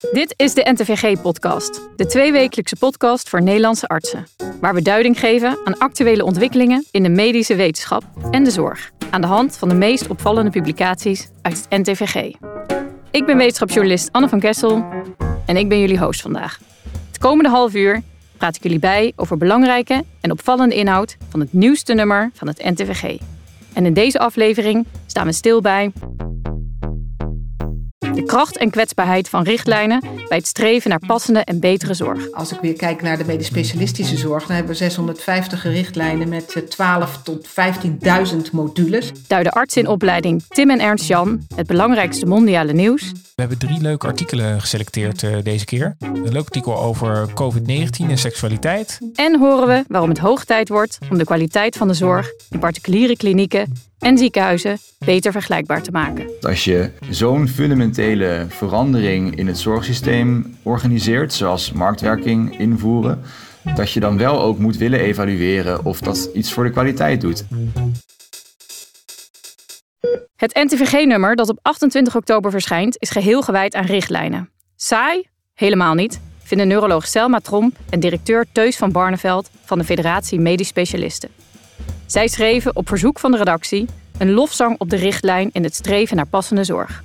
Dit is de NTVG-podcast, de tweewekelijkse podcast voor Nederlandse artsen. Waar we duiding geven aan actuele ontwikkelingen in de medische wetenschap en de zorg. Aan de hand van de meest opvallende publicaties uit het NTVG. Ik ben wetenschapsjournalist Anne van Kessel en ik ben jullie host vandaag. Het komende half uur praat ik jullie bij over belangrijke en opvallende inhoud van het nieuwste nummer van het NTVG. En in deze aflevering staan we stil bij de kracht en kwetsbaarheid van richtlijnen bij het streven naar passende en betere zorg. Als ik weer kijk naar de medisch specialistische zorg, dan hebben we 650 richtlijnen met 12 eh, tot 15.000 modules. Duiden arts in opleiding Tim en Ernst Jan het belangrijkste mondiale nieuws. We hebben drie leuke artikelen geselecteerd uh, deze keer. Een leuk artikel over COVID-19 en seksualiteit. En horen we waarom het hoog tijd wordt om de kwaliteit van de zorg in particuliere klinieken en ziekenhuizen beter vergelijkbaar te maken. Als je zo'n fundamentele verandering in het zorgsysteem organiseert, zoals marktwerking invoeren, dat je dan wel ook moet willen evalueren of dat iets voor de kwaliteit doet. Het NTVG-nummer dat op 28 oktober verschijnt is geheel gewijd aan richtlijnen. Saai? Helemaal niet, vinden neuroloog Selma Tromp en directeur Teus van Barneveld van de Federatie Medisch Specialisten. Zij schreven op verzoek van de redactie een lofzang op de richtlijn in het streven naar passende zorg.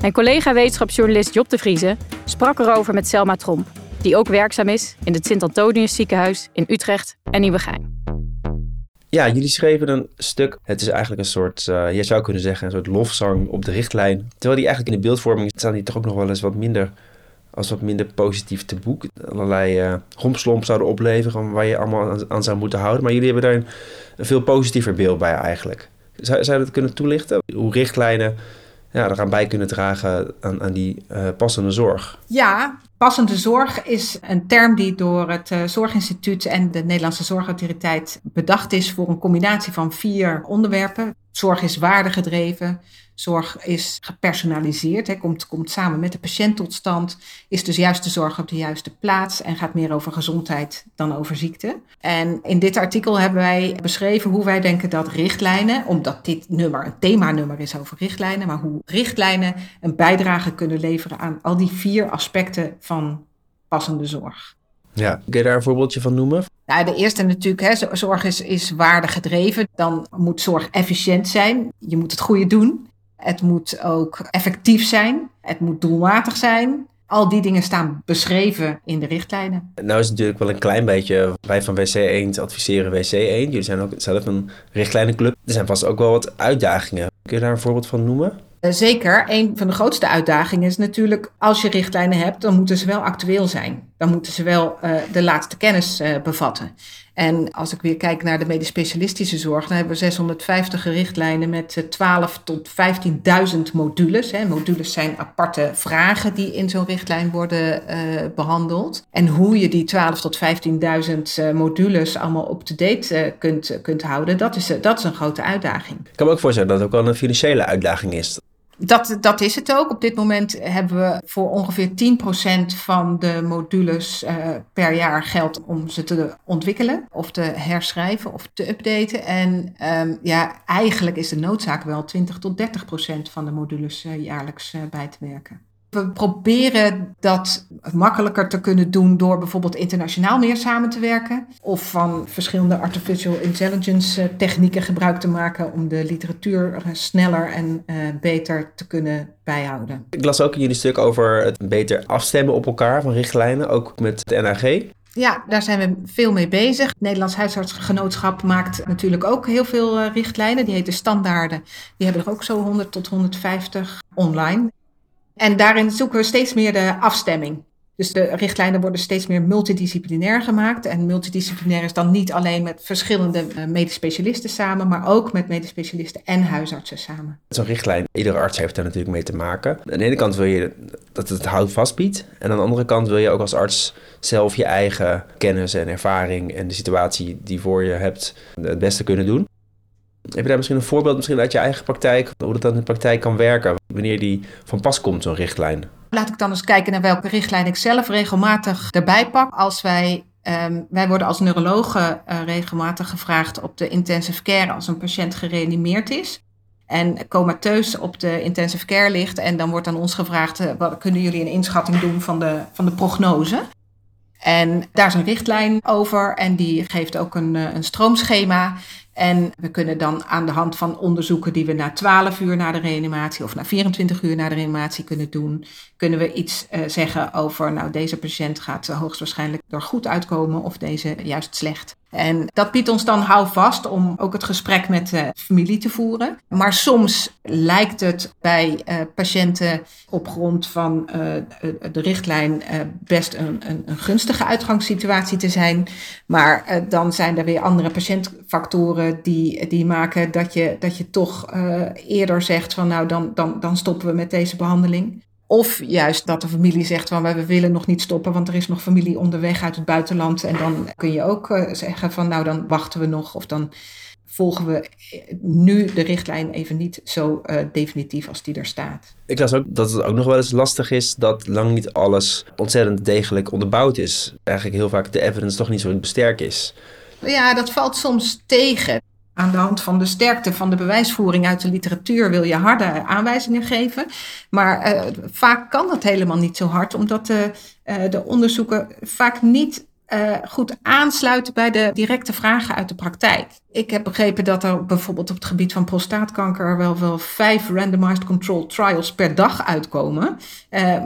Mijn collega wetenschapsjournalist Job de Vrieze sprak erover met Selma Tromp, die ook werkzaam is in het Sint-Antonius ziekenhuis in Utrecht en Nieuwegein. Ja, jullie schreven een stuk. Het is eigenlijk een soort, uh, je zou kunnen zeggen, een soort lofzang op de richtlijn. Terwijl die eigenlijk in de beeldvorming staan die toch ook nog wel eens wat minder als wat minder positief te boek. Allerlei uh, rompslomp zouden opleveren waar je allemaal aan, zou moeten houden. Maar jullie hebben daar een, veel positiever beeld bij eigenlijk. Zou, zou je dat kunnen toelichten? Hoe richtlijnen ja, eraan bij kunnen dragen aan, aan die uh, passende zorg? Ja, passende zorg is een term die door het uh, Zorginstituut en de Nederlandse Zorgautoriteit bedacht is voor een combinatie van vier onderwerpen. Zorg is waardegedreven, Zorg is gepersonaliseerd, hè, komt, komt samen met de patiënt tot stand, is dus juist de zorg op de juiste plaats en gaat meer over gezondheid dan over ziekte. En in dit artikel hebben wij beschreven hoe wij denken dat richtlijnen, omdat dit nummer een themanummer is over richtlijnen, maar hoe richtlijnen een bijdrage kunnen leveren aan al die vier aspecten van passende zorg. Ja, kun je daar een voorbeeldje van noemen? Nou, de eerste natuurlijk, hè, zorg is, is waardegedreven. Dan moet zorg efficiënt zijn. Je moet het goede doen. Het moet ook effectief zijn. Het moet doelmatig zijn. Al die dingen staan beschreven in de richtlijnen. Nou is het natuurlijk wel een klein beetje, wij van WC 1 adviseren WC 1. Jullie zijn ook zelf een richtlijnenclub. Er zijn vast ook wel wat uitdagingen. Kun je daar een voorbeeld van noemen? Eh, zeker. Een van de grootste uitdagingen is natuurlijk, als je richtlijnen hebt, dan moeten ze wel actueel zijn. Dan moeten ze wel uh, de laatste kennis uh, bevatten. En als ik weer kijk naar de medisch specialistische zorg, dan hebben we 650 richtlijnen met 12 tot 15.000 modules. Hè. Modules zijn aparte vragen die in zo'n richtlijn worden behandeld. En hoe je die 12 tot 15.000 modules allemaal up-to-date kunt, kunt houden, dat is, dat is een grote uitdaging. Ik kan me ook voorstellen dat het ook wel een financiële uitdaging is. Dat, dat is het ook. Op dit moment hebben we voor ongeveer 10% van de modules uh, per jaar geld om ze te ontwikkelen of te herschrijven of te updaten. En um, ja, eigenlijk is de noodzaak wel 20 tot 30% van de modules uh, jaarlijks uh, bij te werken. We proberen dat makkelijker te kunnen doen door bijvoorbeeld internationaal meer samen te werken. Of van verschillende artificial intelligence eh, technieken gebruik te maken om de literatuur sneller en uh, beter te kunnen bijhouden. Ik las ook in jullie stuk over het beter afstemmen op elkaar van richtlijnen, ook met het NAG. Ja, daar zijn we veel mee bezig. Het Nederlands Huisartsgenootschap maakt natuurlijk ook heel veel richtlijnen. Die heten standaarden. Die hebben er ook zo 100 tot 150 online. En daarin zoeken we steeds meer de afstemming. Dus de richtlijnen worden steeds meer multidisciplinair gemaakt. En multidisciplinair is dan niet alleen met verschillende uh, medisch specialisten samen, maar ook met medisch specialisten en huisartsen samen. Zo'n richtlijn, iedere arts heeft daar natuurlijk mee te maken. Aan de ene kant wil je dat het houvast biedt. En aan de andere kant wil je ook als arts zelf je eigen kennis en ervaring en de situatie die voor je hebt het beste kunnen doen. Heb je daar misschien een voorbeeld misschien uit je eigen praktijk, hoe dat dan in de praktijk kan werken, wanneer die van pas komt, zo'n richtlijn? Laat ik dan eens kijken naar welke richtlijn ik zelf regelmatig erbij pak. Als wij, um, wij worden als neurologen uh, regelmatig gevraagd op de intensive care als een patiënt gereanimeerd is. en comateus op de intensive care ligt. En dan wordt aan ons gevraagd, uh, wat, kunnen jullie een inschatting doen van de, van de prognose? En daar is een richtlijn over en die geeft ook een, een stroomschema. En we kunnen dan aan de hand van onderzoeken die we na 12 uur na de reanimatie of na 24 uur na de reanimatie kunnen doen, kunnen we iets uh, zeggen over, nou deze patiënt gaat hoogstwaarschijnlijk er goed uitkomen of deze juist slecht. En dat biedt ons dan houvast om ook het gesprek met de familie te voeren. Maar soms lijkt het bij uh, patiënten op grond van de richtlijn best een, een, een, gunstige uitgangssituatie te zijn. Maar dan zijn er weer andere patiëntfactoren die, die maken dat je, dat je toch eerder zegt van nou dan, dan, dan stoppen we met deze behandeling. Of juist dat de familie zegt van we willen nog niet stoppen, want er is nog familie onderweg uit het buitenland. En dan kun je ook uh, zeggen van nou dan wachten we nog of dan volgen we nu de richtlijn even niet zo definitief als die er staat. Ik las ook dat het ook nog wel eens lastig is dat lang niet alles ontzettend degelijk onderbouwd is. Eigenlijk heel vaak de evidence toch niet zo sterk is. Ja, dat valt soms tegen. Aan de hand van de sterkte van de bewijsvoering uit de literatuur wil je harde aanwijzingen geven. Maar uh, vaak kan dat helemaal niet zo hard, omdat de, uh, de onderzoeken vaak niet uh, goed aansluiten bij de directe vragen uit de praktijk. Ik heb begrepen dat er bijvoorbeeld op het gebied van prostaatkanker wel wel vijf randomized control trials per dag uitkomen.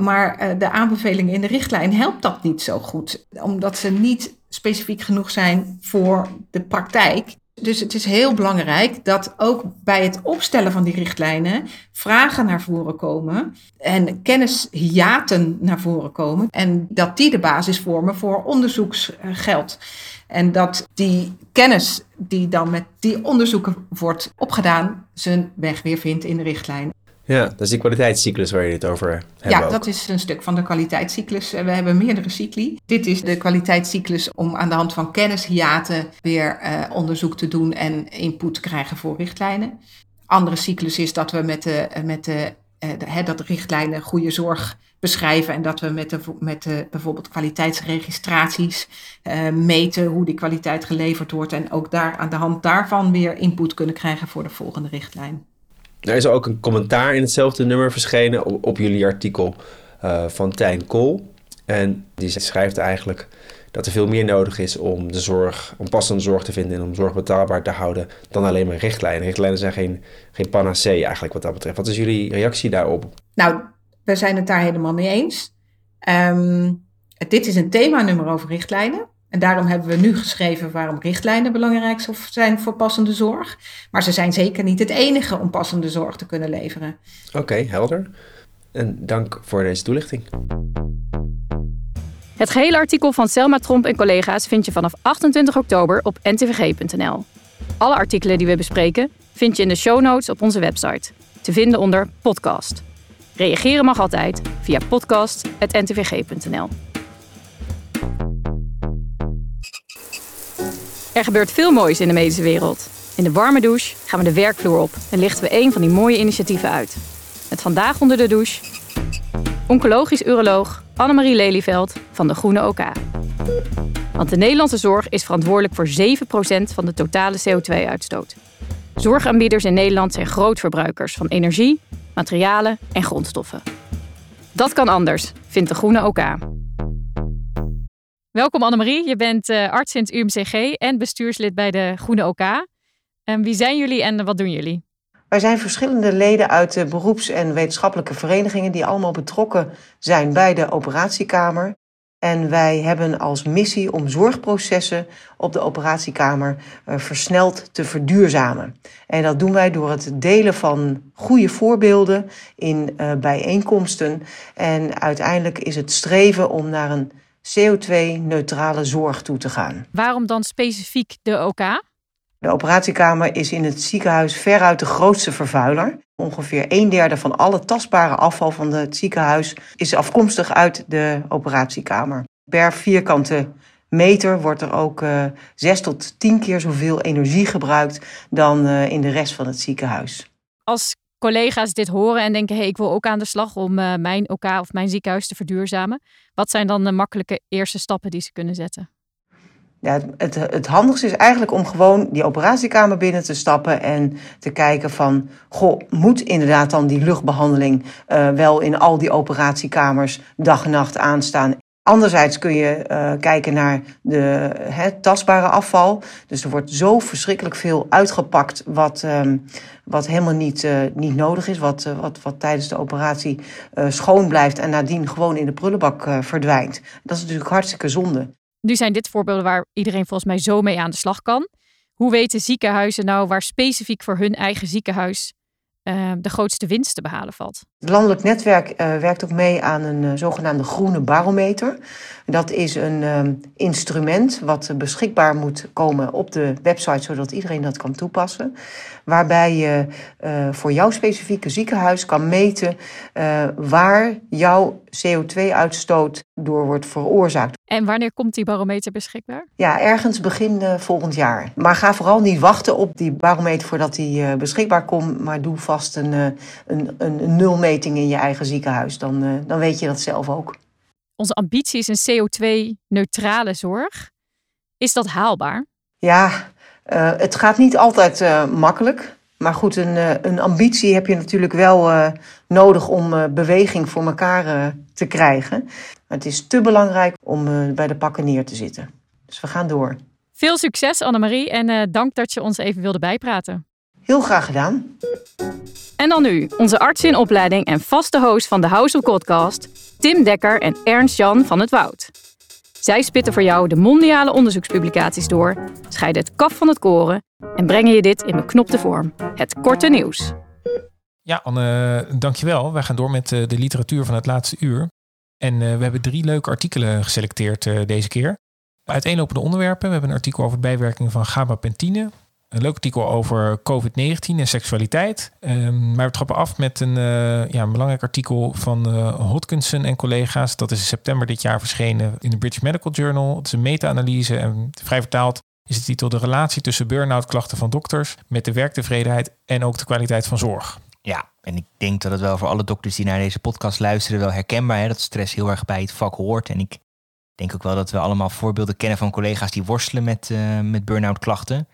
Maar de aanbevelingen in de richtlijn helpt dat niet zo goed, omdat ze niet specifiek genoeg zijn voor de praktijk. Dus het is heel belangrijk dat ook bij het opstellen van die richtlijnen vragen naar voren komen en kennishiaten naar voren komen en dat die de basis vormen voor onderzoeksgeld. En dat die kennis die dan met die onderzoeken wordt opgedaan zijn weg weer vindt in de richtlijn. Ja, dat is die kwaliteitscyclus waar je het over hebt. Ja, ook. dat is een stuk van de kwaliteitscyclus. We hebben meerdere cycli. Dit is de kwaliteitscyclus om aan de hand van kennishiaten weer uh, onderzoek te doen en input te krijgen voor richtlijnen. Andere cyclus is dat we met de, met de, uh, de, dat de richtlijnen goede zorg beschrijven en dat we met, de, met de, bijvoorbeeld kwaliteitsregistraties uh, meten hoe die kwaliteit geleverd wordt en ook daar aan de hand daarvan weer input kunnen krijgen voor de volgende richtlijn. Er is ook een commentaar in hetzelfde nummer verschenen op, jullie artikel uh, van Tijn Kool. En die schrijft eigenlijk dat er veel meer nodig is om de zorg, om passende zorg te vinden en om zorg betaalbaar te houden dan alleen maar richtlijnen. Richtlijnen zijn geen, geen panacee eigenlijk wat dat betreft. Wat is jullie reactie daarop? Nou, we zijn het daar helemaal mee eens. Um, dit is een themanummer over richtlijnen. En daarom hebben we nu geschreven waarom richtlijnen belangrijk zijn voor passende zorg. Maar ze zijn zeker niet het enige om passende zorg te kunnen leveren. Oké, okay, helder. En dank voor deze toelichting. Het gehele artikel van Selma Tromp en collega's vind je vanaf 28 oktober op ntvg.nl. Alle artikelen die we bespreken vind je in de show notes op onze website. Te vinden onder podcast. Reageren mag altijd via podcast.ntvg.nl. Er gebeurt veel moois in de medische wereld. In de warme douche gaan we de werkvloer op en lichten we een van die mooie initiatieven uit. Met vandaag onder de douche oncologisch uroloog Annemarie Lelyveld van de Groene OK. Want de Nederlandse zorg is verantwoordelijk voor 7% van de totale CO2-uitstoot. Zorgaanbieders in Nederland zijn grootverbruikers van energie, materialen en grondstoffen. Dat kan anders, vindt de Groene OK. Welkom Annemarie, je bent uh, arts in het UMCG en bestuurslid bij de Groene OK. Wie zijn jullie en wat doen jullie? Wij zijn verschillende leden uit de beroeps- en wetenschappelijke verenigingen die allemaal betrokken zijn bij de operatiekamer. En wij hebben als missie om zorgprocessen op de operatiekamer uh, versneld te verduurzamen. En dat doen wij door het delen van goede voorbeelden in uh, bijeenkomsten. En uiteindelijk is het streven om naar een CO2-neutrale zorg toe te gaan. Waarom dan specifiek de OK? De operatiekamer is in het ziekenhuis veruit de grootste vervuiler. Ongeveer een derde van alle tastbare afval van het ziekenhuis is afkomstig uit de operatiekamer. Per vierkante meter wordt er ook uh, zes tot tien keer zoveel energie gebruikt dan uh, in de rest van het ziekenhuis. Als collega's dit horen en denken: hey, ik wil ook aan de slag om uh, mijn OK of mijn ziekenhuis te verduurzamen. Wat zijn dan de makkelijke eerste stappen die ze kunnen zetten? Ja, het, het handigste is eigenlijk om gewoon die operatiekamer binnen te stappen en te kijken van, goh, moet inderdaad dan die luchtbehandeling uh, wel in al die operatiekamers dag en nacht aanstaan? Anderzijds kun je uh, kijken naar de tastbare afval. Dus er wordt zo verschrikkelijk veel uitgepakt wat, um, wat helemaal niet, uh, niet nodig is. Wat, uh, wat, wat tijdens de operatie schoon blijft en nadien gewoon in de prullenbak verdwijnt. Dat is natuurlijk hartstikke zonde. Nu zijn dit voorbeelden waar iedereen volgens mij zo mee aan de slag kan. Hoe weten ziekenhuizen nou waar specifiek voor hun eigen ziekenhuis uh, de grootste winst te behalen valt? Het landelijk netwerk uh, werkt ook mee aan een uh, zogenaamde groene barometer. Dat is een ehm, instrument wat beschikbaar moet komen op de website, zodat iedereen dat kan toepassen. Waarbij je uh, voor jouw specifieke ziekenhuis kan meten uh, waar jouw CO2-uitstoot door wordt veroorzaakt. En wanneer komt die barometer beschikbaar? Ja, ergens begin uh, volgend jaar. Maar ga vooral niet wachten op die barometer voordat die beschikbaar komt. Maar doe vast een, een, een, een nulmeting in je eigen ziekenhuis. Dan, dan weet je dat zelf ook. Onze ambitie is een CO2-neutrale zorg. Is dat haalbaar? Ja, uh, het gaat niet altijd uh, makkelijk. Maar goed, een, uh, een, ambitie heb je natuurlijk wel nodig om beweging voor elkaar te krijgen. Maar het is te belangrijk om bij de pakken neer te zitten. Dus we gaan door. Veel succes, Annemarie. En dank dat je ons even wilde bijpraten. Heel graag gedaan. En dan nu, onze arts in opleiding en vaste host van de House of Podcast, Tim Dekker en Ernst Jan van het Woud. Zij spitten voor jou de mondiale onderzoekspublicaties door, scheiden het kaf van het koren en brengen je dit in beknopte vorm. Het korte nieuws. Ja, Anne, dankjewel. Wij gaan door met de literatuur van het laatste uur. En we hebben drie leuke artikelen geselecteerd deze keer. Uiteenlopende onderwerpen. We hebben een artikel over de bijwerking van gabapentine. Een leuk artikel over COVID-19 en seksualiteit. Um, maar we trappen af met een, uh, ja, een belangrijk artikel van uh, Hodkinson en collega's. Dat is in september dit jaar verschenen in de British Medical Journal. Het is een meta-analyse en vrij vertaald is de titel De relatie tussen burn-out klachten van dokters met de werktevredenheid en ook de kwaliteit van zorg. Ja, en ik denk dat het wel voor alle dokters die naar deze podcast luisteren wel herkenbaar is. Dat stress heel erg bij het vak hoort. En ik denk ook wel dat we allemaal voorbeelden kennen van collega's die worstelen met, uh, met burn-out klachten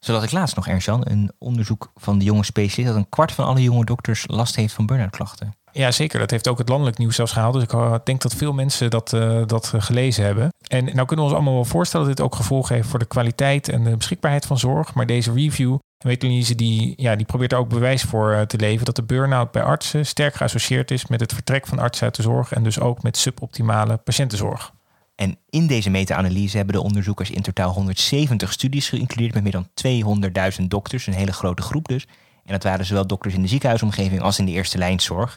zodat ik laatst nog, Ernst-Jan, een onderzoek van de jonge specialist... dat een kwart van alle jonge dokters last heeft van burn-out klachten. Ja, zeker. Dat heeft ook het landelijk nieuws zelfs gehaald. Dus ik denk dat veel mensen dat, uh, dat gelezen hebben. En nou kunnen we ons allemaal wel voorstellen dat dit ook gevolgen heeft voor de kwaliteit en de beschikbaarheid van zorg. Maar deze review, Metelise, die, ja, die probeert er ook bewijs voor uh, te leveren dat de burn-out bij artsen sterk geassocieerd is met het vertrek van artsen uit de zorg en dus ook met suboptimale patiëntenzorg. En in deze meta-analyse hebben de onderzoekers in totaal 170 studies geïncludeerd met meer dan 200.000 dokters, een hele grote groep dus. En dat waren zowel dokters in de ziekenhuisomgeving als in de eerste lijnzorg.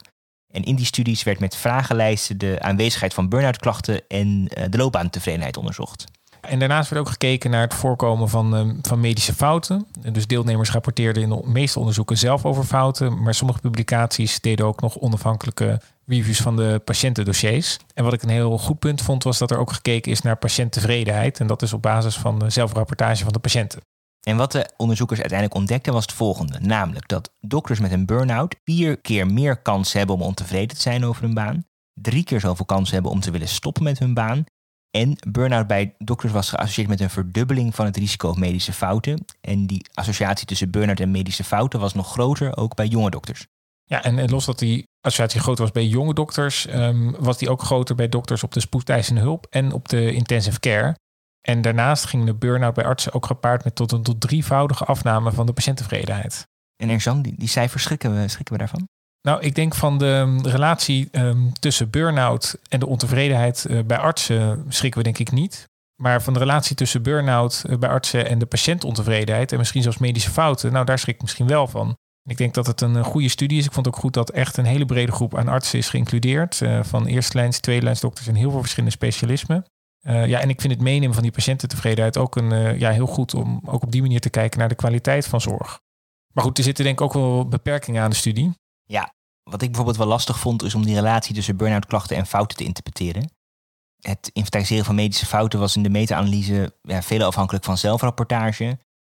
En in die studies werd met vragenlijsten de aanwezigheid van burn-out klachten en de loopbaantevredenheid onderzocht. En daarnaast werd ook gekeken naar het voorkomen van, van medische fouten. Dus deelnemers rapporteerden in de meeste onderzoeken zelf over fouten. Maar sommige publicaties deden ook nog onafhankelijke reviews van de patiëntendossiers. En wat ik een heel goed punt vond, was dat er ook gekeken is naar patiënttevredenheid. En dat is op basis van de zelfrapportage van de patiënten. En wat de onderzoekers uiteindelijk ontdekten was het volgende. Namelijk dat dokters met een burn-out vier keer meer kans hebben om ontevreden te zijn over hun baan. Drie keer zoveel kans hebben om te willen stoppen met hun baan. En burn-out bij dokters was geassocieerd met een verdubbeling van het risico op medische fouten. En die associatie tussen burn-out en medische fouten was nog groter ook bij jonge dokters. Ja, en, los dat die associatie groter was bij jonge dokters, um, was die ook groter bij dokters op de spoedeisende hulp en op de intensive care. En daarnaast ging de burn-out bij artsen ook gepaard met tot een tot drievoudige afname van de patiënttevredenheid. En Erzan, die, die cijfers schrikken we, schrikken we daarvan? Nou, ik denk van de relatie um, tussen burn-out en de ontevredenheid uh, bij artsen schrikken we denk ik niet. Maar van de relatie tussen burn-out uh, bij artsen en de patiëntontevredenheid en misschien zelfs medische fouten, nou daar schrik ik misschien wel van. Ik denk dat het een goede studie is. Ik vond ook goed dat echt een hele brede groep aan artsen is geïncludeerd. Uh, van eerstlijns, tweedelijnsdokters en heel veel verschillende specialismen. Uh, ja, en ik vind het meenemen van die patiëntentevredenheid ook een, ja, heel goed om ook op die manier te kijken naar de kwaliteit van zorg. Maar goed, er zitten denk ik ook wel beperkingen aan de studie. Ja, wat ik bijvoorbeeld wel lastig vond, is om die relatie tussen burn-out klachten en fouten te interpreteren. Het inventariseren van medische fouten was in de meta-analyse ja, veel afhankelijk van zelfrapportage.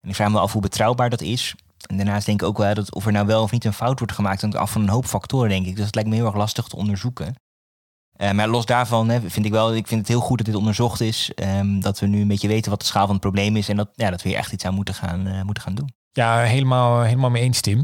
En ik vraag me af hoe betrouwbaar dat is. En daarnaast denk ik ook wel dat of er nou wel of niet een fout wordt gemaakt, hangt af van een hoop factoren, denk ik. Dus het lijkt me heel erg lastig te onderzoeken. Uh, maar los daarvan hè, vind ik wel, ik vind het heel goed dat dit onderzocht is. Um, dat we nu een beetje weten wat de schaal van het probleem is. En dat, ja, dat we hier echt iets aan moeten gaan, uh, moeten gaan doen. Ja, helemaal, helemaal mee eens, Tim.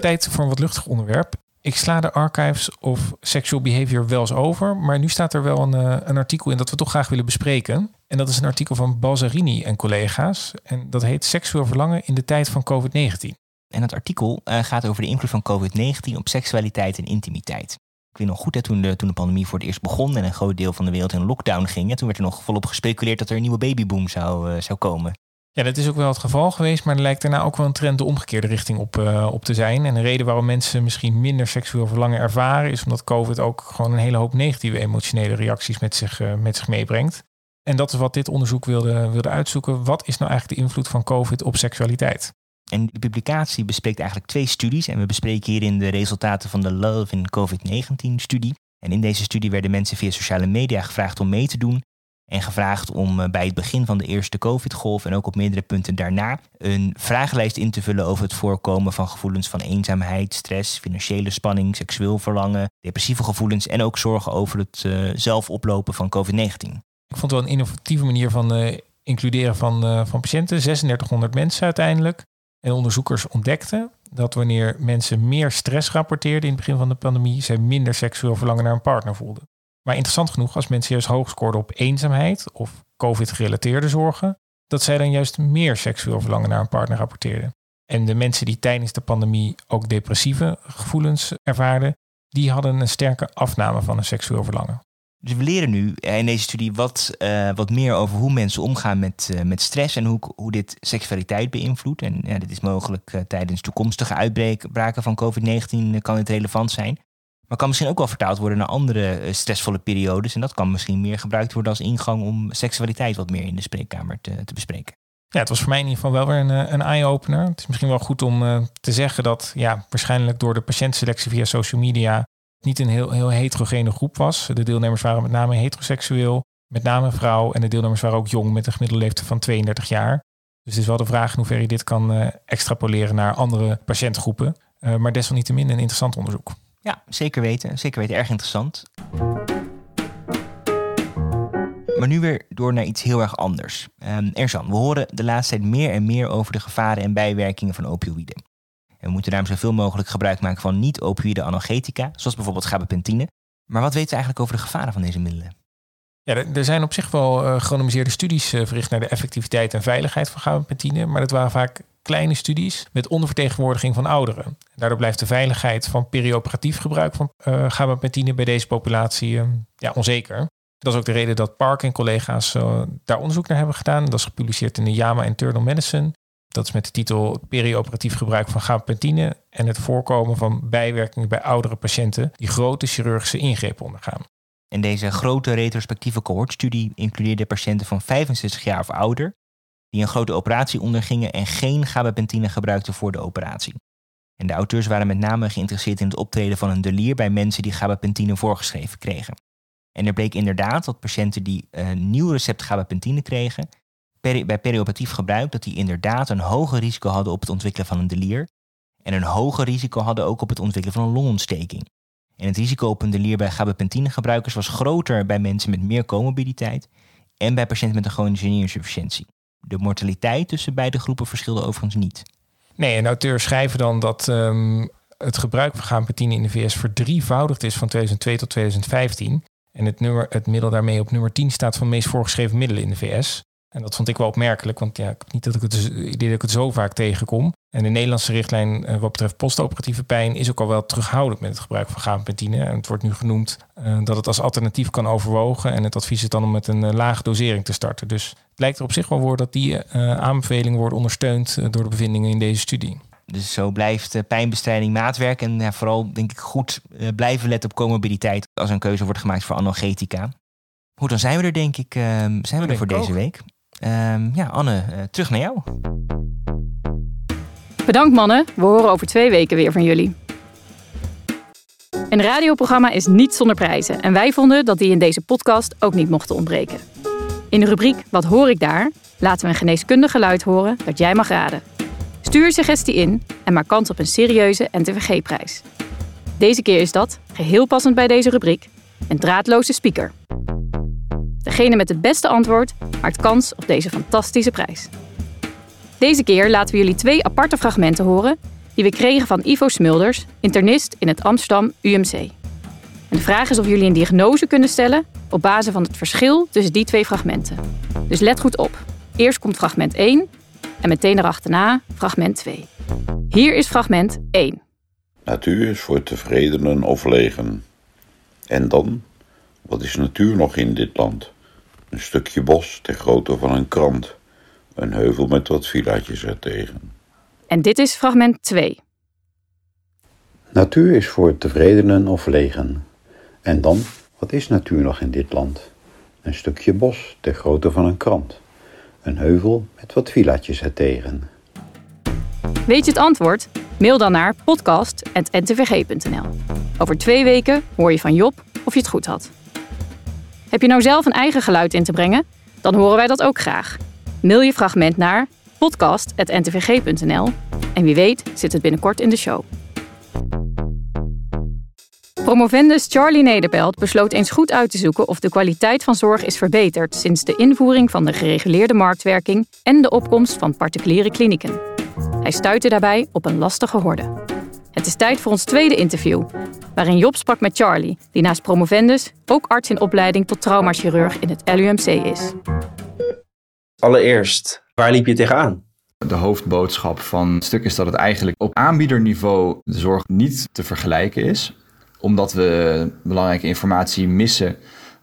Tijd voor een wat luchtig onderwerp. Ik sla de archives of sexual behavior wel eens over. Maar nu staat er wel een, uh, een artikel in dat we toch graag willen bespreken. En dat is een artikel van Balzarini en collega's. En dat heet Seksueel verlangen in de tijd van COVID-19. En het artikel uh, gaat over de invloed van COVID-19 op seksualiteit en intimiteit. Ik weet nog goed, hè, toen, de, toen de pandemie voor het eerst begon en een groot deel van de wereld in lockdown ging, toen werd er nog volop gespeculeerd dat er een nieuwe babyboom zou, uh, zou komen. Ja, dat is ook wel het geval geweest, maar er lijkt daarna ook wel een trend de omgekeerde richting op, uh, op te zijn. En de reden waarom mensen misschien minder seksueel verlangen ervaren, is omdat COVID ook gewoon een hele hoop negatieve emotionele reacties met zich, met zich meebrengt. En dat is wat dit onderzoek wilde, wilde uitzoeken. Wat is nou eigenlijk de invloed van COVID op seksualiteit? En de publicatie bespreekt eigenlijk twee studies. En we bespreken hierin de resultaten van de Love in COVID-19-studie. En in deze studie werden mensen via sociale media gevraagd om mee te doen. En gevraagd om eh, bij het begin van de eerste COVID-golf en ook op meerdere punten daarna een vragenlijst in te vullen over het voorkomen van gevoelens van eenzaamheid, stress, financiële spanning, seksueel verlangen, depressieve gevoelens en ook zorgen over het uh, zelf oplopen van COVID-19. Ik vond het wel een innovatieve manier van uh, includeren van, uh, van patiënten. 3600 mensen uiteindelijk. En onderzoekers ontdekten dat wanneer mensen meer stress rapporteerden in het begin van de pandemie, zij minder seksueel verlangen naar een partner voelden. Maar interessant genoeg, als mensen juist hoog scoorden op eenzaamheid of COVID-gerelateerde zorgen, dat zij dan juist meer seksueel verlangen naar een partner rapporteerden. En de mensen die tijdens de pandemie ook depressieve gevoelens ervaarden, die hadden een sterke afname van een seksueel verlangen. Dus we leren nu in deze studie wat, uh, wat meer over hoe mensen omgaan met, uh, met stress en hoe, hoe dit seksualiteit beïnvloedt. En ja, dit is mogelijk tijdens toekomstige uitbraken van COVID-19 kan het relevant zijn. Maar kan misschien ook wel vertaald worden naar andere stressvolle periodes. En dat kan misschien meer gebruikt worden als ingang om seksualiteit wat meer in de spreekkamer te, te bespreken. Ja, het was voor mij in ieder geval wel weer een, een eye-opener. Het is misschien wel goed om te zeggen dat ja, waarschijnlijk door de patiëntselectie via social media niet een heel, heel heterogene groep was. De deelnemers waren met name heteroseksueel, met name vrouw. En de deelnemers waren ook jong met een gemiddelde leeftijd van 32 jaar. Dus het is wel de vraag in hoeverre je dit kan uh, extrapoleren naar andere patiëntgroepen. Uh, maar desalniettemin een interessant onderzoek. Ja, zeker weten. Zeker weten. Erg interessant. Maar nu weer door naar iets heel erg anders. Um, Erzan, we horen de laatste tijd meer en meer over de gevaren en bijwerkingen van opioïden. En we moeten daarom zoveel mogelijk gebruik maken van niet-opioïde analgetica, zoals bijvoorbeeld gabapentine. Maar wat weten we eigenlijk over de gevaren van deze middelen? Ja, er zijn op zich wel uh, studies uh, verricht naar de effectiviteit en veiligheid van gabapentine, maar dat waren vaak kleine studies met ondervertegenwoordiging van ouderen. Daardoor blijft de veiligheid van perioperatief gebruik van uh, gabapentine bij deze populatie ja, onzeker. Dat is ook de reden dat Park en collega's daar onderzoek naar hebben gedaan. Dat is gepubliceerd in de JAMA Internal Medicine. Dat is met de titel Perioperatief gebruik van gabapentine en het voorkomen van bijwerkingen bij oudere patiënten die grote chirurgische ingrepen ondergaan. En deze grote retrospectieve cohortstudie includeerde patiënten van 65 jaar of ouder die een grote operatie ondergingen en geen gabapentine gebruikten voor de operatie. En de auteurs waren met name geïnteresseerd in het optreden van een delier bij mensen die gabapentine voorgeschreven kregen. En er bleek inderdaad dat patiënten die een nieuw recept gabapentine kregen, bij perioperatief gebruik dat die inderdaad een hoger risico hadden op het ontwikkelen van een delier. En een hoger risico hadden ook op het ontwikkelen van een longontsteking. En het risico op een delier bij gabapentine gebruikers was groter bij mensen met meer comorbiditeit en bij patiënten met een chronische nierinsufficiëntie. De mortaliteit tussen beide groepen verschilde overigens niet. Nee, en auteurs schrijven dan dat um, het gebruik van gabapentine in de VS verdrievoudigd is van 2002 tot 2015. En het, nummer, het middel daarmee op nummer 10 staat van meest voorgeschreven middelen in de VS. En dat vond ik wel opmerkelijk, want ja, ik heb niet dat ik het, idee dat ik het zo vaak tegenkom. En de Nederlandse richtlijn uh, wat betreft postoperatieve pijn is ook al wel terughoudend met het gebruik van gabapentine. En het wordt nu genoemd uh, dat het als alternatief kan overwogen. En het advies is dan om met een uh, lage dosering te starten. Dus het lijkt er op zich wel voor dat die aanbevelingen worden ondersteund door de bevindingen in deze studie. Dus zo blijft pijnbestrijding maatwerk. En ja, vooral denk ik goed blijven letten op comorbiditeit als een keuze wordt gemaakt voor analgetica. Goed, dan zijn we er denk ik zijn we er voor deze week. Um, ja, Anne, uh, terug naar jou. Bedankt mannen, we horen over twee weken weer van jullie. Een radioprogramma is niet zonder prijzen en wij vonden dat die in deze podcast ook niet mochten ontbreken. In de rubriek Wat hoor ik daar? laten we een geneeskundig geluid horen dat jij mag raden. Stuur suggestie in en maak kans op een serieuze NTVG-prijs. Deze keer is dat, geheel passend bij deze rubriek, een draadloze speaker. Degene met het beste antwoord maakt kans op deze fantastische prijs. Deze keer laten we jullie twee aparte fragmenten horen die we kregen van Ivo Smulders, internist in het Amsterdam UMC. En de vraag is of jullie een diagnose kunnen stellen op basis van het verschil tussen die twee fragmenten. Dus let goed op. Eerst komt fragment 1 en meteen erachterna fragment 2. Hier is fragment 1. Natuur is voor tevredenen of legen. En dan? Wat is natuur nog in dit land? Een stukje bos ter grootte van een krant. Een heuvel met wat villaatjes ertegen. En dit is fragment 2. Natuur is voor tevredenen of legen. En dan? Wat is natuur nog in dit land? Een stukje bos ter grootte van een krant. Een heuvel met wat villaatjes ertegen. Weet je het antwoord? Mail dan naar podcast.ntvg.nl. Over twee weken hoor je van Job of je het goed had. Heb je nou zelf een eigen geluid in te brengen? Dan horen wij dat ook graag. Mail je fragment naar podcast.ntvg.nl en wie weet zit het binnenkort in de show. Promovendus Charlie Nederpelt besloot eens goed uit te zoeken of de kwaliteit van zorg is verbeterd sinds de invoering van de gereguleerde marktwerking en de opkomst van particuliere klinieken. Hij stuitte daarbij op een lastige horde. Het is tijd voor ons tweede interview, waarin Job sprak met Charlie, die naast promovendus ook arts in opleiding tot traumachirurg in het LUMC is. Allereerst, waar liep je tegenaan? De hoofdboodschap van het stuk is dat het eigenlijk op aanbiederniveau de zorg niet te vergelijken is, omdat we belangrijke informatie missen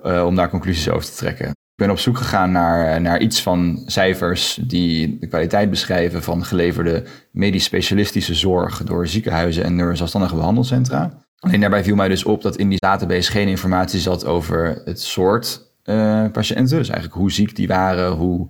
uh, om daar conclusies over te trekken. Ik ben op zoek gegaan naar, naar iets van cijfers die de kwaliteit beschrijven van geleverde medisch specialistische zorg door ziekenhuizen en door zelfstandige behandelcentra. Alleen daarbij viel mij dus op dat in die database geen informatie zat over het soort uh, patiënten. Dus eigenlijk hoe ziek die waren, hoe,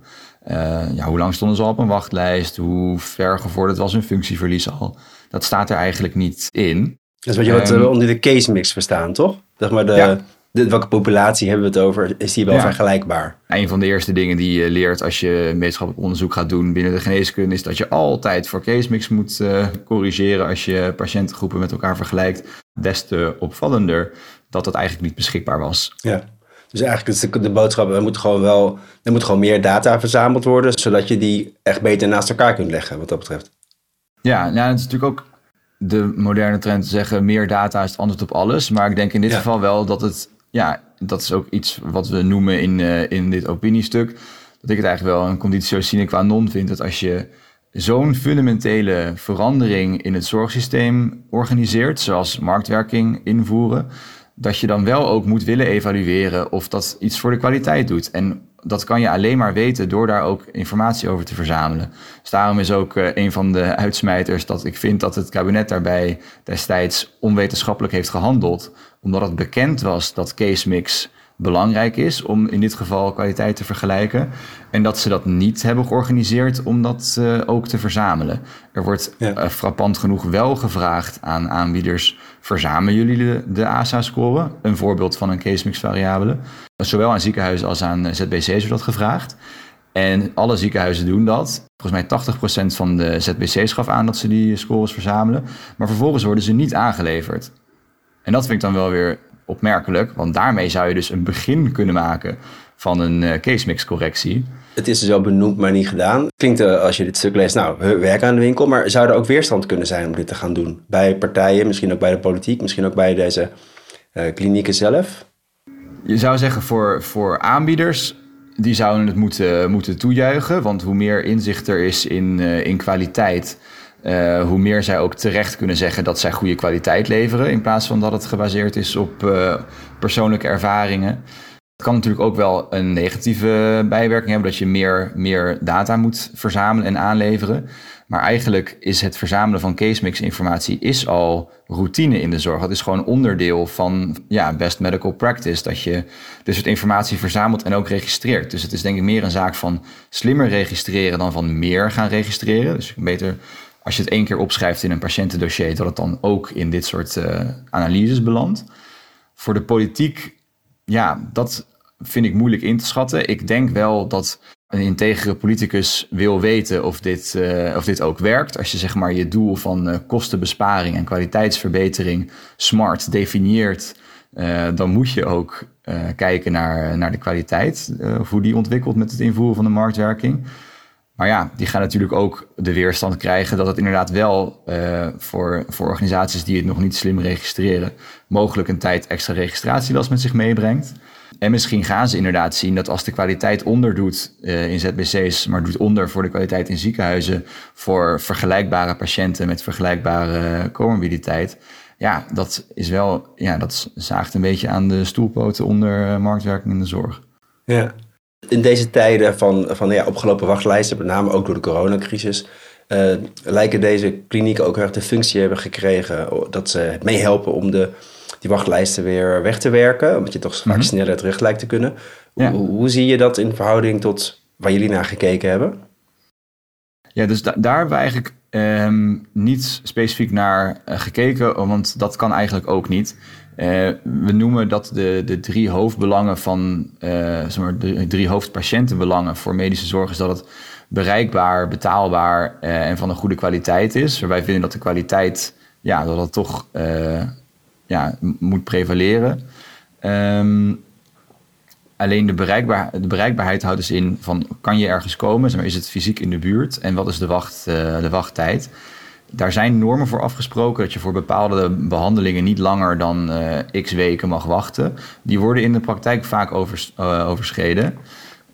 uh, ja, hoe lang stonden ze al op een wachtlijst, hoe ver gevorderd was hun functieverlies al. Dat staat er eigenlijk niet in. Dat is wat je wat Ehm, uh, onder de case mix verstaan, toch? Zeg maar de, Ja. De, welke populatie hebben we het over? Is die wel Ja. vergelijkbaar? Een van de eerste dingen die je leert als je wetenschappelijk onderzoek gaat doen binnen de geneeskunde, is dat je altijd voor case mix moet eh, corrigeren als je patiëntengroepen met elkaar vergelijkt. Des te opvallender dat dat eigenlijk niet beschikbaar was. Ja. Dus eigenlijk is de, de boodschap, er moet gewoon wel, er moet gewoon meer data verzameld worden, zodat je die echt beter naast elkaar kunt leggen, wat dat betreft. Ja, nou, het is natuurlijk ook de moderne trend te zeggen: meer data is het antwoord op alles. Maar ik denk in dit Ja. geval wel dat het, ja, dat is ook iets wat we noemen in, eh, in dit opiniestuk. Dat ik het eigenlijk wel een conditio sine qua non vind. Dat als je zo'n fundamentele verandering in het zorgsysteem organiseert, zoals marktwerking invoeren, dat je dan wel ook moet willen evalueren of dat iets voor de kwaliteit doet. En dat kan je alleen maar weten door daar ook informatie over te verzamelen. Dus daarom is ook eh, een van de uitsmijters dat ik vind dat het kabinet daarbij destijds onwetenschappelijk heeft gehandeld. Omdat het bekend was dat case mix belangrijk is om in dit geval kwaliteit te vergelijken. En dat ze dat niet hebben georganiseerd om dat eh, ook te verzamelen. Er wordt Ja. eh, frappant genoeg wel gevraagd aan aanbieders: verzamelen jullie de, de ASA-score? Een voorbeeld van een case mix variabele. Zowel aan ziekenhuizen als aan eh, ZBC's wordt dat gevraagd. En alle ziekenhuizen doen dat. Volgens mij 80% van de ZBC's gaf aan dat ze die scores verzamelen. Maar vervolgens worden ze niet aangeleverd. En dat vind ik dan wel weer opmerkelijk, want daarmee zou je dus een begin kunnen maken van een eh, case mix correctie. Het is dus wel benoemd, maar niet gedaan. Klinkt eh, als je dit stuk leest, nou, we werken aan de winkel, maar zou er ook weerstand kunnen zijn om dit te gaan doen? Bij partijen, misschien ook bij de politiek, misschien ook bij deze eh, klinieken zelf? Je zou zeggen voor, voor aanbieders, die zouden het moeten, moeten toejuichen. Want hoe meer inzicht er is in, in kwaliteit, eh, hoe meer zij ook terecht kunnen zeggen dat zij goede kwaliteit leveren. In plaats van dat het gebaseerd is op eh, persoonlijke ervaringen. Het kan natuurlijk ook wel een negatieve bijwerking hebben, dat je meer, meer data moet verzamelen en aanleveren. Maar eigenlijk is het verzamelen van case mix informatie is al routine in de zorg. Dat is gewoon onderdeel van ja, best medical practice. Dat je dit soort informatie verzamelt en ook registreert. Dus het is denk ik meer een zaak van slimmer registreren dan van meer gaan registreren. Dus beter als je het één keer opschrijft in een patiëntendossier, dat het dan ook in dit soort eh, analyses belandt. Voor de politiek, ja, dat vind ik moeilijk in te schatten. Ik denk wel dat een integere politicus wil weten of dit, uh, of dit ook werkt. Als je zeg maar je doel van uh, kostenbesparing en kwaliteitsverbetering smart definieert, dan moet je ook kijken naar, naar de kwaliteit, hoe die ontwikkelt met het invoeren van de marktwerking. Maar ja, die gaan natuurlijk ook de weerstand krijgen dat het inderdaad wel voor, voor organisaties die het nog niet slim registreren, mogelijk een tijd extra registratielast met zich meebrengt. En misschien gaan ze inderdaad zien dat als de kwaliteit onderdoet uh, in ZBC's, maar doet onder voor de kwaliteit in ziekenhuizen, voor vergelijkbare patiënten met vergelijkbare comorbiditeit. Ja, dat is wel, ja, dat zaagt een beetje aan de stoelpoten onder uh, marktwerking in de zorg. Ja. In deze tijden van, van ja, opgelopen wachtlijsten, met name ook door de coronacrisis, uh, lijken deze klinieken ook erg de functie hebben gekregen dat ze meehelpen om de die wachtlijsten weer weg te werken. Omdat je toch vaak mm sneller terug lijkt te kunnen. Hoe, hoe, zie je dat in verhouding tot waar jullie naar gekeken hebben? Ja, dus daar hebben we eigenlijk ehm, niet specifiek naar uh, gekeken, want dat kan eigenlijk ook niet. Uh, we noemen dat de, de drie hoofdbelangen van, uh, maar, de drie hoofdpatiëntenbelangen voor medische zorg is dat het bereikbaar, betaalbaar en van een goede kwaliteit is. Waarbij vinden dat de kwaliteit, ja, dat het toch ja, moet prevaleren. Um, alleen de, bereikbaar, de bereikbaarheid houdt dus in van kan je ergens komen, is het fysiek in de buurt en wat is de, wacht, de wachttijd. Daar zijn normen voor afgesproken dat je voor bepaalde behandelingen niet langer dan uh, x weken mag wachten. Die worden in de praktijk vaak uh, overschreden.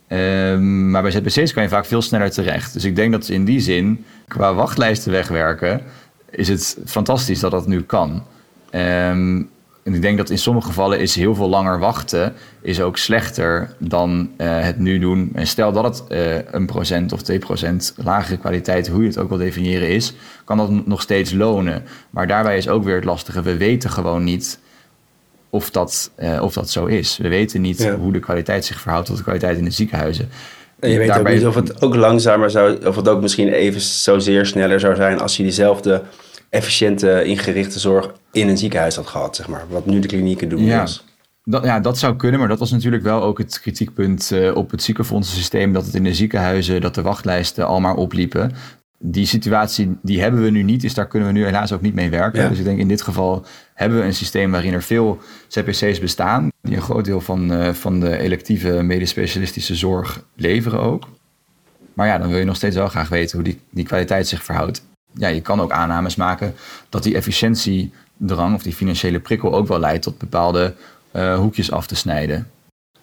Um, maar bij ZBC's kan je vaak veel sneller terecht. Dus ik denk dat in die zin, qua wachtlijsten wegwerken, is het fantastisch dat dat nu kan. Um, en ik denk dat in sommige gevallen is heel veel langer wachten is ook slechter dan uh, het nu doen. En stel dat het uh, een procent of twee procent lagere kwaliteit, hoe je het ook wil definiëren is, kan dat nog steeds lonen. Maar daarbij is ook weer het lastige. We weten gewoon niet of dat, uh, of dat zo is. We weten niet ja. hoe de kwaliteit zich verhoudt tot de kwaliteit in de ziekenhuizen. En je weet daarbij... ook niet of het ook langzamer zou, of het ook misschien even zozeer sneller zou zijn als je diezelfde efficiënte ingerichte zorg in een ziekenhuis had gehad, zeg maar. Wat nu de klinieken doen. Ja. Dat, ja, dat zou kunnen, maar dat was natuurlijk wel ook het kritiekpunt uh, op het ziekenfondsensysteem. Dat het in de ziekenhuizen, dat de wachtlijsten al maar opliepen. Die situatie, die hebben we nu niet, dus daar kunnen we nu helaas ook niet mee werken. Ja. Dus ik denk in dit geval hebben we een systeem waarin er veel CPC's bestaan. Die een groot deel van, uh, van de electieve medisch specialistische zorg leveren ook. Maar ja, dan wil je nog steeds wel graag weten hoe die, die kwaliteit zich verhoudt ja, je kan ook aannames maken dat die efficiëntiedrang of die financiële prikkel ook wel leidt tot bepaalde uh, hoekjes af te snijden.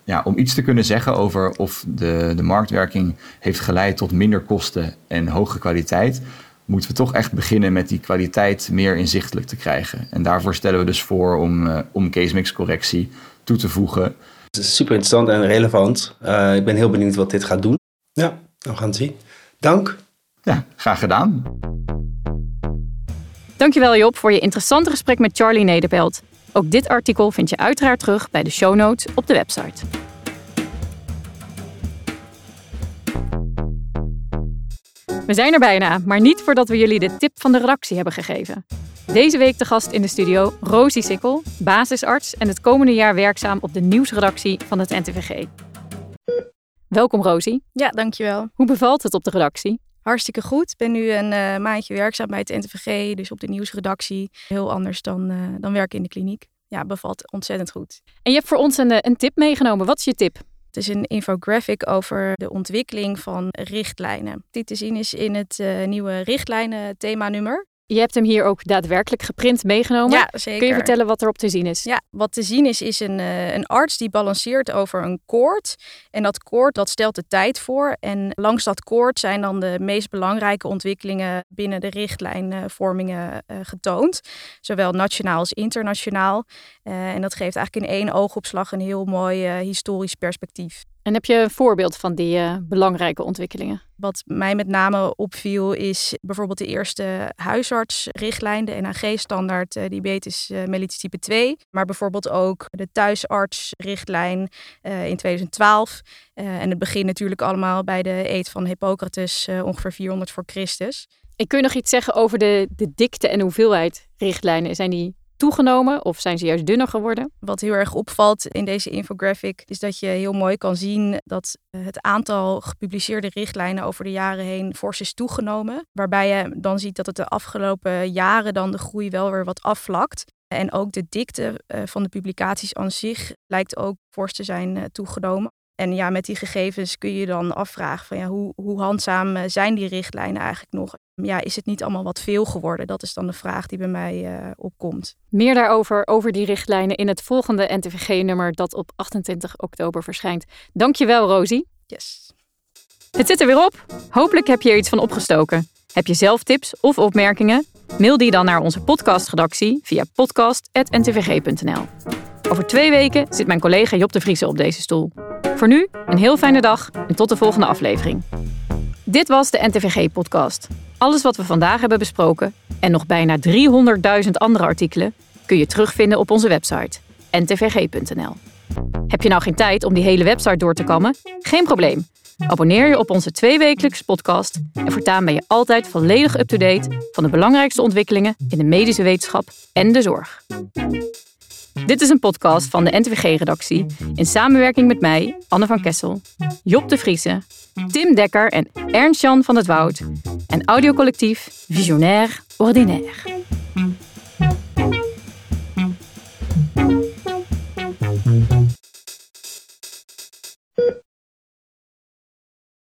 Ja, om iets te kunnen zeggen over of de, de marktwerking heeft geleid tot minder kosten en hogere kwaliteit, moeten we toch echt beginnen met die kwaliteit meer inzichtelijk te krijgen. En daarvoor stellen we dus voor om, uh, om case mix correctie toe te voegen. Het is super interessant en relevant. Uh, ik ben heel benieuwd wat dit gaat doen. Ja, we gaan het zien. Dank. Ja, graag gedaan. Dankjewel Job voor je interessante gesprek met Charlie Nederpelt. Ook dit artikel vind je uiteraard terug bij de show notes op de website. We zijn er bijna, maar niet voordat we jullie de tip van de redactie hebben gegeven. Deze week de gast in de studio Rosie Sikkel, basisarts en het komende jaar werkzaam op de nieuwsredactie van het NTVG. Welkom Rosie. Ja, dankjewel. Hoe bevalt het op de redactie? Hartstikke goed. Ik ben nu een uh, maandje werkzaam bij het NTVG, dus op de nieuwsredactie. Heel anders dan, uh, dan werken in de kliniek. Ja, bevalt ontzettend goed. En je hebt voor ons een, eh, een tip meegenomen. Wat is je tip? Het is een infographic over de ontwikkeling van richtlijnen. Die te zien is in het uh, nieuwe richtlijnen themanummer. Je hebt hem hier ook daadwerkelijk geprint meegenomen. Ja, zeker. Kun je vertellen wat erop te zien is? Ja, wat te zien is, is een, uh, een arts die balanceert over een koord. En dat koord, dat stelt de tijd voor. En langs dat koord zijn dan de meest belangrijke ontwikkelingen binnen de richtlijnvormingen uh, getoond. Zowel nationaal als internationaal. Uh, en dat geeft eigenlijk in één oogopslag een heel mooi historisch perspectief. En heb je een voorbeeld van die uh, belangrijke ontwikkelingen? Wat mij met name opviel is bijvoorbeeld de eerste huisartsrichtlijn, de NAG-standaard uh, diabetes uh, mellitus type 2. Maar bijvoorbeeld ook de thuisartsrichtlijn in 2012. en het begint natuurlijk allemaal bij de eed van Hippocrates ongeveer 400 voor Christus. En kun je nog iets zeggen over de, de dikte en hoeveelheid richtlijnen? Zijn die toegenomen of zijn ze juist dunner geworden? Wat heel erg opvalt in deze infographic is dat je heel mooi kan zien dat het aantal gepubliceerde richtlijnen over de jaren heen fors is toegenomen. Waarbij je dan ziet dat het de afgelopen jaren dan de groei wel weer wat afvlakt. En ook de dikte eh, van de publicaties aan zich lijkt ook fors te zijn eh, toegenomen. En ja, met die gegevens kun je dan afvragen van ja, hoe, hoe handzaam eh, zijn die richtlijnen eigenlijk nog? Ja, is het niet allemaal wat veel geworden? Dat is dan de vraag die bij mij opkomt. Meer daarover, over die richtlijnen, in het volgende NTVG-nummer dat op 28 oktober verschijnt. Dankjewel, Rosie. Yes. Het zit er weer op. Hopelijk heb je er iets van opgestoken. Heb je zelf tips of opmerkingen? Mail die dan naar onze podcastredactie via podcast.ntvg.nl. Over twee weken zit mijn collega Job de Vriese op deze stoel. Voor nu een heel fijne dag en tot de volgende aflevering. Dit was de NTVG-podcast. Alles wat we vandaag hebben besproken en nog bijna 300.000 andere artikelen kun je terugvinden op onze website ntvg.nl. Heb je nou geen tijd om die hele website door te kammen? Geen probleem. Abonneer je op onze tweewekelijkse podcast en voortaan ben je altijd volledig up-to-date van de belangrijkste ontwikkelingen in de medische wetenschap en de zorg. Dit is een podcast van de NTVG-redactie in samenwerking met mij, Anne van Kessel, Job de Vriese, Tim Dekker en Ernst-Jan van het Woud en audiocollectief Visionair Ordinaire.